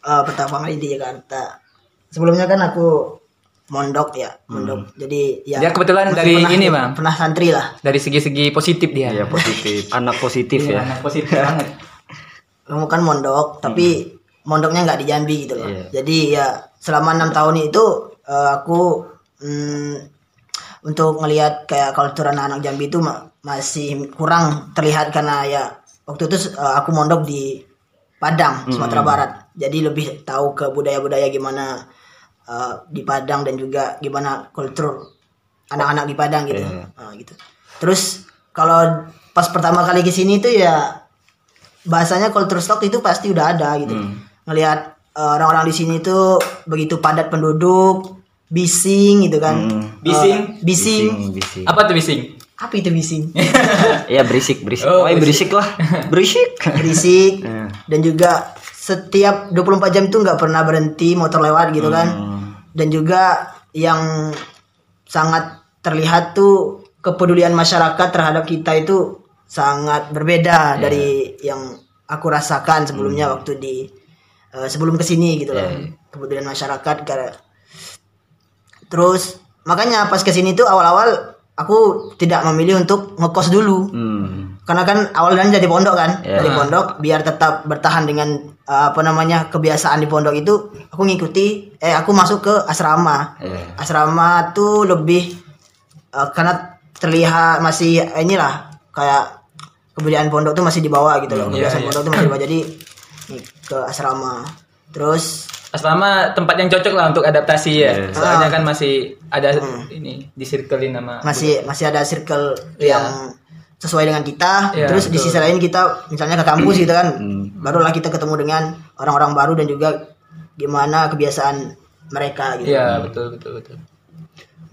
S3: Eh, pertama kali di Jakarta sebelumnya kan aku mondok ya mondok jadi ya
S2: Dia kebetulan dari
S3: pernah-
S2: ini, Bang.
S3: pernah santri lah
S2: Dari segi-segi positif dia.
S1: Iya positif, anak positif ya.
S2: Anak positif banget.
S3: kamu kan mondok tapi mondoknya nggak di Jambi gitu loh
S1: Iya.
S3: jadi ya selama enam tahun itu eh, aku mm, untuk ngelihat kayak kultur anak-anak Jambi itu ma- masih kurang terlihat karena ya waktu itu eh, aku mondok di Padang Sumatera Barat jadi lebih tahu ke budaya-budaya gimana eh, di Padang dan juga gimana kultur anak-anak di Padang gitu
S1: Iya.
S3: Ah, gitu terus kalau pas pertama kali ke sini tuh ya bahasanya culture shock itu pasti udah ada gitu. Ngelihat eh, orang-orang di sini tuh begitu padat penduduk, bising gitu kan.
S1: Hmm.
S2: Bising?
S3: Eh, bising.
S1: bising.
S2: Apa tuh bising?
S3: Apa itu bising?
S1: Iya berisik, berisik.
S2: Oh,
S1: Oh, berisik lah. Berisik.
S3: Berisik.
S1: Iya.
S3: Dan juga setiap 24 jam tuh nggak pernah berhenti motor lewat gitu kan.
S1: Hmm.
S3: Dan juga yang sangat terlihat tuh kepedulian masyarakat terhadap kita itu sangat berbeda dari yang aku rasakan sebelumnya waktu di eh, sebelum ke sini gitu loh kepedulian masyarakat karena terus makanya pas ke sini tuh awal-awal aku tidak memilih untuk ngekos dulu
S1: Hmm.
S3: karena kan awalnya jadi pondok kan
S1: Ya.
S3: dari pondok biar tetap bertahan dengan eh, apa namanya kebiasaan di pondok itu aku ngikuti eh aku masuk ke asrama
S1: Iya.
S3: asrama tuh lebih eh, karena terlihat masih eh, inilah kayak kebudayaan pondok tuh masih di bawah gitu loh
S2: Iya,
S3: kebiasaan
S2: iya.
S3: pondok tuh masih di bawah jadi ke asrama terus
S2: Asrama tempat yang cocok lah untuk adaptasi ya.
S1: Yes.
S2: Soalnya kan masih ada ini di circlein nama
S3: masih masih ada circle
S2: Iya.
S3: yang sesuai dengan kita
S2: Iya,
S3: terus di
S2: betul.
S3: sisi lain kita misalnya ke kampus gitu kan
S1: Hmm.
S3: barulah kita ketemu dengan orang-orang baru dan juga gimana kebiasaan mereka gitu
S2: Iya, betul betul betul.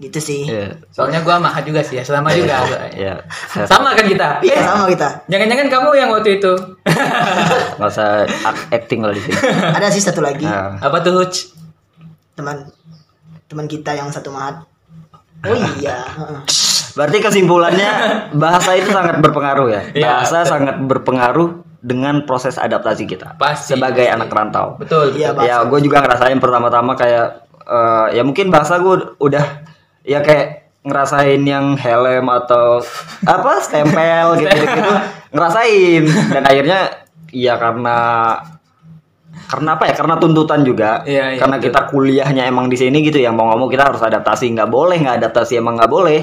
S3: Gitu sih
S1: Iya.
S2: Soalnya gua mahal juga sih ya, selama juga.
S1: Iya.
S2: Sama kan kita?
S3: iya sama kita
S2: Jangan-jangan kamu yang waktu itu.
S1: Nggak usah acting lah di sini.
S3: ada sih satu lagi
S1: Nah,
S2: Apa tuh Huj?
S3: teman teman kita yang satu mahat oh iya heeh.
S1: berarti kesimpulannya bahasa itu sangat berpengaruh ya.
S2: Iya,
S1: Bahasa sangat berpengaruh dengan proses adaptasi kita
S2: Pasti,
S1: sebagai
S2: pasti.
S1: anak rantau.
S2: Betul.
S3: Iya,
S2: betul.
S1: ya gue juga ngerasain pertama-tama kayak eh, ya mungkin bahasa gue udah ya kayak ngerasain yang helm atau apa stempel gitu gitu. Ngerasain. Dan akhirnya ya karena karena apa ya karena tuntutan juga.
S2: Iya, iya,
S1: karena
S2: betul.
S1: kita kuliahnya emang di sini gitu ya mau ngomong kita harus adaptasi. Nggak boleh nggak adaptasi emang nggak boleh.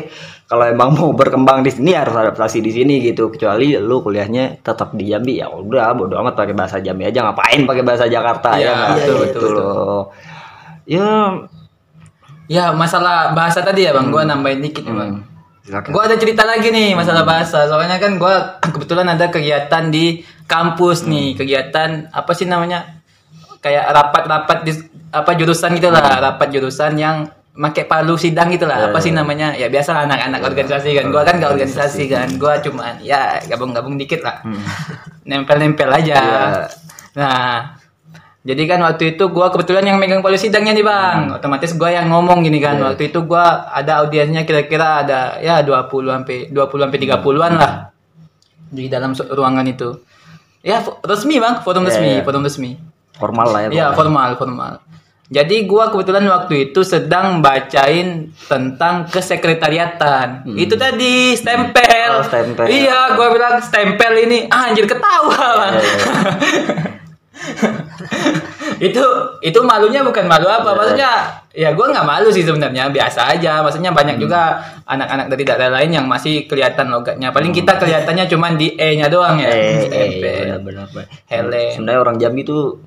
S1: Kalau emang mau berkembang di sini harus adaptasi di sini gitu. Kecuali lu kuliahnya tetap di Jambi ya udah bodo amat pakai bahasa Jambi aja. Ngapain pakai bahasa Jakarta
S2: Iya,
S1: ya
S3: betul,
S1: gitu
S2: betul, betul.
S1: loh. Ya
S2: Ya, masalah bahasa tadi ya, Bang. Gua nambahin dikit ya, Bang.
S1: silakan
S2: Gua ada cerita lagi nih masalah bahasa. Soalnya kan gua kebetulan ada kegiatan di kampus nih, kegiatan apa sih namanya? Kayak rapat-rapat di apa jurusan gitu lah, rapat jurusan yang pakai palu sidang gitu lah. Apa sih namanya? Ya biasa anak-anak organisasi kan. Gua kan gak organisasi kan. Gua cuman ya gabung-gabung dikit lah. Nempel-nempel aja.
S1: Iya.
S2: Nah, jadi kan waktu itu gua kebetulan yang megang palu sidangnya nih, Bang. Otomatis gua yang ngomong gini kan. Waktu itu gua ada audiensnya kira-kira ada ya 20 sampai 20 sampai 30-an lah di dalam ruangan itu. Ya, resmi, Bang. Forum
S1: Iya,
S2: resmi,
S1: iya.
S2: forum resmi.
S1: Formal lah ya.
S2: Iya formal formal. Jadi gua kebetulan waktu itu sedang bacain tentang kesekretariatan. Itu tadi stempel.
S1: Oh, stempel.
S2: Iya, gua bilang stempel ini ah, anjir ketawa. Bang. itu itu malunya bukan malu apa maksudnya ya gua nggak malu sih sebenarnya biasa aja maksudnya banyak juga anak-anak dari daerah lain yang masih kelihatan logatnya paling kita kelihatannya cuman di e nya doang ya
S1: Eh, eh,
S2: Stempel.
S1: benar-benar.
S2: Helm.
S1: Sebenarnya orang Jambi tuh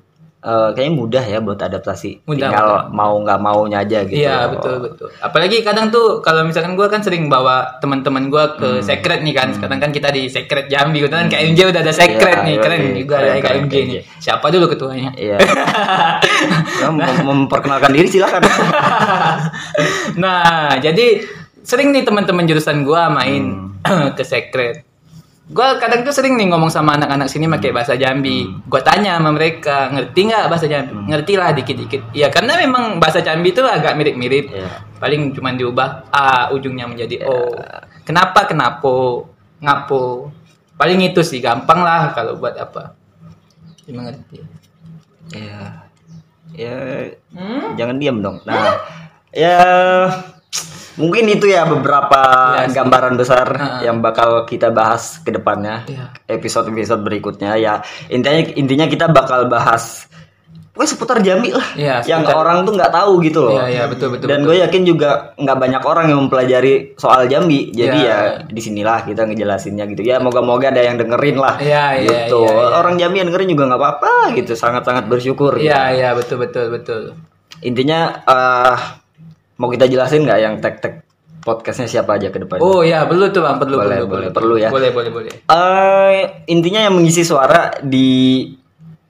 S1: eh, kayaknya mudah ya buat adaptasi.
S2: Mudah,
S1: Tinggal
S2: mudah.
S1: mau nggak maunya aja gitu.
S2: Iya betul betul. Apalagi kadang tuh kalau misalkan gue kan sering bawa teman-teman gue ke
S1: Hmm.
S2: secret nih kan. Sekarang kan kita di secret Jambi, gitu kan KMJ udah ada secret
S1: Iya,
S2: nih,
S1: iya,
S2: keren
S1: iya.
S2: juga
S1: Keren,
S2: ya
S1: keren,
S2: KMJ
S1: keren,
S2: nih. Siapa dulu ketuanya?
S1: Iya. Ya, mem- memperkenalkan diri silakan.
S2: nah jadi sering nih teman-teman jurusan gue main
S1: Hmm.
S2: ke secret. Gue kadang tuh sering nih ngomong sama anak-anak sini pakai bahasa Jambi. Gue tanya sama mereka, ngerti nggak bahasa Jambi? Ngerti lah dikit-dikit. Ya karena memang bahasa Jambi itu agak mirip-mirip.
S1: Iya.
S2: Paling cuma diubah A ujungnya menjadi O. Kenapa kenapo? Ngapo? Paling itu sih gampang lah kalau buat apa. Dimengerti.
S1: Iya. Ya,
S2: Hmm?
S1: jangan diam dong. Nah, ya mungkin itu ya beberapa
S2: Iya
S1: gambaran besar
S2: Heeh.
S1: yang bakal kita bahas ke depannya.
S2: Iya.
S1: Episode-episode berikutnya ya. Intinya intinya kita bakal bahas Pokoknya seputar Jambi lah,
S2: Iya,
S1: yang
S2: seputar-
S1: orang tuh nggak tahu gitu loh.
S2: Iya, iya, betul, betul,
S1: Dan gue yakin juga nggak banyak orang yang mempelajari soal Jambi. Jadi
S2: Iya.
S1: ya di sinilah kita ngejelasinnya gitu. Ya moga-moga ada yang dengerin lah.
S2: Iya, iya,
S1: gitu.
S2: iya, iya.
S1: Orang Jambi yang dengerin juga nggak apa-apa gitu. Sangat-sangat bersyukur. gitu.
S2: Iya, iya, betul betul betul.
S1: Intinya eh mau kita jelasin nggak yang tag-tag podcastnya siapa aja ke depannya?
S2: Oh ya, perlu tuh Bang, perlu
S1: Boleh,
S2: perlu,
S1: boleh,
S2: perlu.
S1: perlu ya.
S2: Boleh, boleh, boleh.
S1: Eh, intinya yang mengisi suara di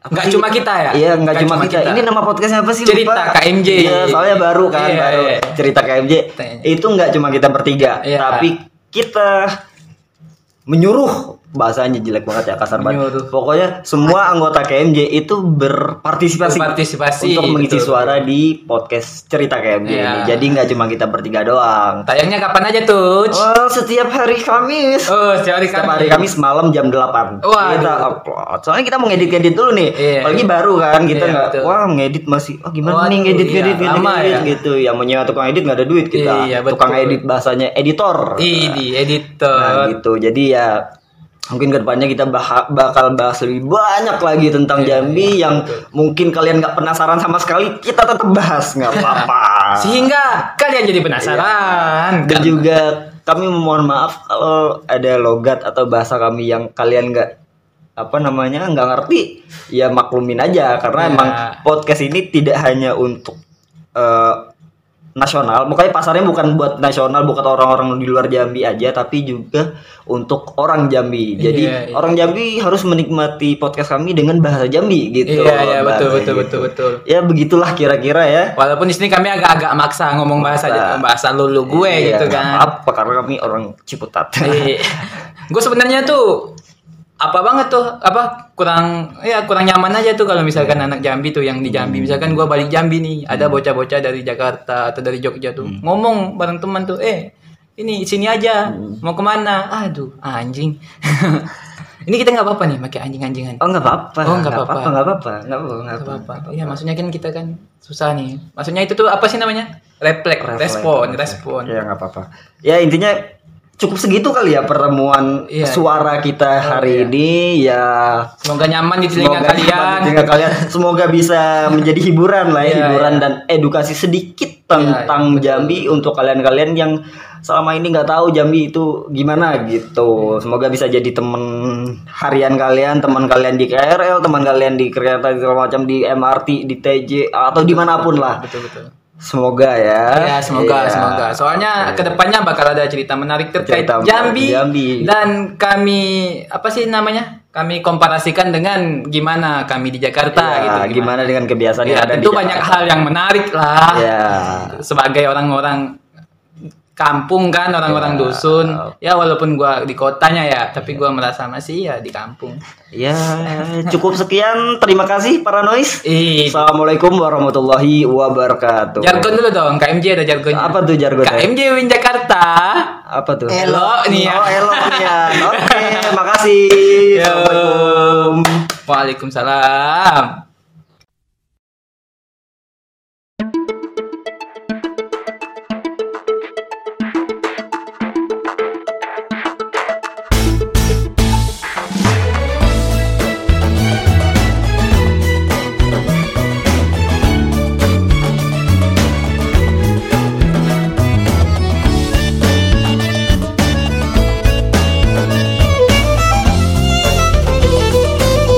S2: Nggak
S1: sih?
S2: cuma kita ya?
S1: Iya, nggak
S2: Nggak
S1: cuma
S2: cuma
S1: kita.
S2: kita.
S1: Ini nama podcastnya apa sih?
S2: Cerita
S1: Lupa.
S2: KMJ.
S1: Iya, soalnya baru kan,
S2: Iya,
S1: baru
S2: iya.
S1: cerita KMJ.
S2: Tanya.
S1: Itu nggak cuma kita bertiga,
S2: Iya.
S1: tapi kita menyuruh bahasanya jelek banget ya kasar banget. Pokoknya semua anggota KMJ itu berpartisipasi,
S2: Berpartisipasi,
S1: untuk mengisi
S2: betul.
S1: suara di podcast cerita KMJ
S2: Iya.
S1: ini. Jadi nggak cuma kita bertiga doang.
S2: Tayangnya kapan aja tuh?
S1: Oh, setiap hari Kamis.
S2: Oh, setiap hari
S1: Setiap
S2: Kamis.
S1: hari Kamis malam jam 8
S2: Waduh.
S1: Kita upload Soalnya kita mau ngedit-ngedit dulu nih
S2: Iya.
S1: Apalagi baru kan Kita
S2: Iya,
S1: nggak. Wah ngedit masih Oh gimana
S2: Waduh,
S1: nih ngedit
S2: iya,
S1: ngedit ngedit,
S2: ya.
S1: gitu Ya mau nyewa tukang edit nggak ada duit kita
S2: Iya, betul.
S1: Tukang edit bahasanya editor
S2: Ini
S1: Nah
S2: editor.
S1: gitu Jadi ya Mungkin ke depannya kita bah- bakal bahas lebih banyak lagi tentang
S2: Iya,
S1: Jambi yang mungkin kalian nggak penasaran sama sekali kita tetap bahas nggak apa-apa.
S2: Sehingga kalian jadi penasaran.
S1: Dan
S2: Kan?
S1: juga kami memohon maaf kalau ada logat atau bahasa kami yang kalian nggak apa namanya nggak ngerti ya maklumin aja karena
S2: Ya.
S1: emang podcast ini tidak hanya untuk eh, nasional makanya pasarnya bukan buat nasional bukan orang-orang di luar Jambi aja tapi juga untuk orang Jambi jadi
S2: Iya, iya.
S1: orang Jambi harus menikmati podcast kami dengan bahasa Jambi gitu
S2: Iya, iya, betul,
S1: Bahasa
S2: betul,
S1: gitu.
S2: betul, betul.
S1: ya begitulah kira-kira ya
S2: Walaupun di sini kami agak-agak maksa ngomong bahasa
S1: Maksa.
S2: bahasa lulu gue
S1: Iya,
S2: gitu kan.
S1: apa karena kami orang Ciputat
S2: gue sebenarnya tuh apa banget tuh? Apa kurang ya kurang nyaman aja tuh kalau misalkan anak Jambi tuh yang di Jambi.
S1: Hmm.
S2: misalkan gue balik Jambi nih ada bocah-bocah dari Jakarta atau dari Jogja tuh
S1: Hmm.
S2: ngomong bareng teman tuh eh ini sini aja
S1: Hmm.
S2: mau ke mana? Aduh anjing. Ini kita nggak apa-apa nih pakai anjing-anjingan.
S1: Oh nggak apa-apa,
S2: Oh, nggak apa-apa.
S1: nggak apa-apa, nggak apa-apa
S2: iya maksudnya kan kita kan susah nih. Maksudnya itu tuh apa sih namanya? Refleks respon respon.
S1: Ya nggak apa-apa. Ya intinya cukup segitu kali ya pertemuan
S2: Iya.
S1: suara kita hari ini ya.
S2: semoga nyaman di telinga kalian
S1: telinga kalian. Semoga bisa menjadi hiburan lah ya,
S2: Iya,
S1: hiburan
S2: iya.
S1: dan edukasi sedikit tentang
S2: Iya, iya,
S1: Jambi untuk kalian-kalian yang selama ini nggak tahu Jambi itu gimana gitu. Semoga bisa jadi temen harian kalian, teman kalian di KRL, teman kalian di kereta segala macam di MRT, di TJ atau di mana pun lah.
S2: betul betul
S1: Semoga ya.
S2: Ya semoga
S1: Iya.
S2: semoga. Soalnya ke depannya bakal ada cerita menarik terkait
S1: Cerita
S2: Jambi,
S1: Jambi.
S2: dan kami apa sih namanya kami komparasikan dengan gimana kami di Jakarta
S1: Ya,
S2: gitu.
S1: gimana dengan kebiasaan yang
S2: Ya,
S1: ada di
S2: tentu banyak
S1: Jakarta.
S2: hal yang menarik lah.
S1: Ya.
S2: Sebagai orang-orang kampung kan, orang-orang
S1: Ya.
S2: dusun. Ya walaupun gua di kotanya ya, tapi gua merasa masih ya di kampung.
S1: Ya, cukup sekian. Terima kasih para noise.
S2: Ih,
S1: Assalamualaikum warahmatullahi wabarakatuh.
S2: jargon dulu dong. KMJ ada jargonnya.
S1: Apa tuh jargonnya?
S2: KMJ Win Jakarta.
S1: Apa tuh?
S2: Elo nih ya.
S1: Oh, elok Nian. Oke, makasih.
S2: Yo.
S1: Assalamualaikum.
S2: Waalaikumsalam.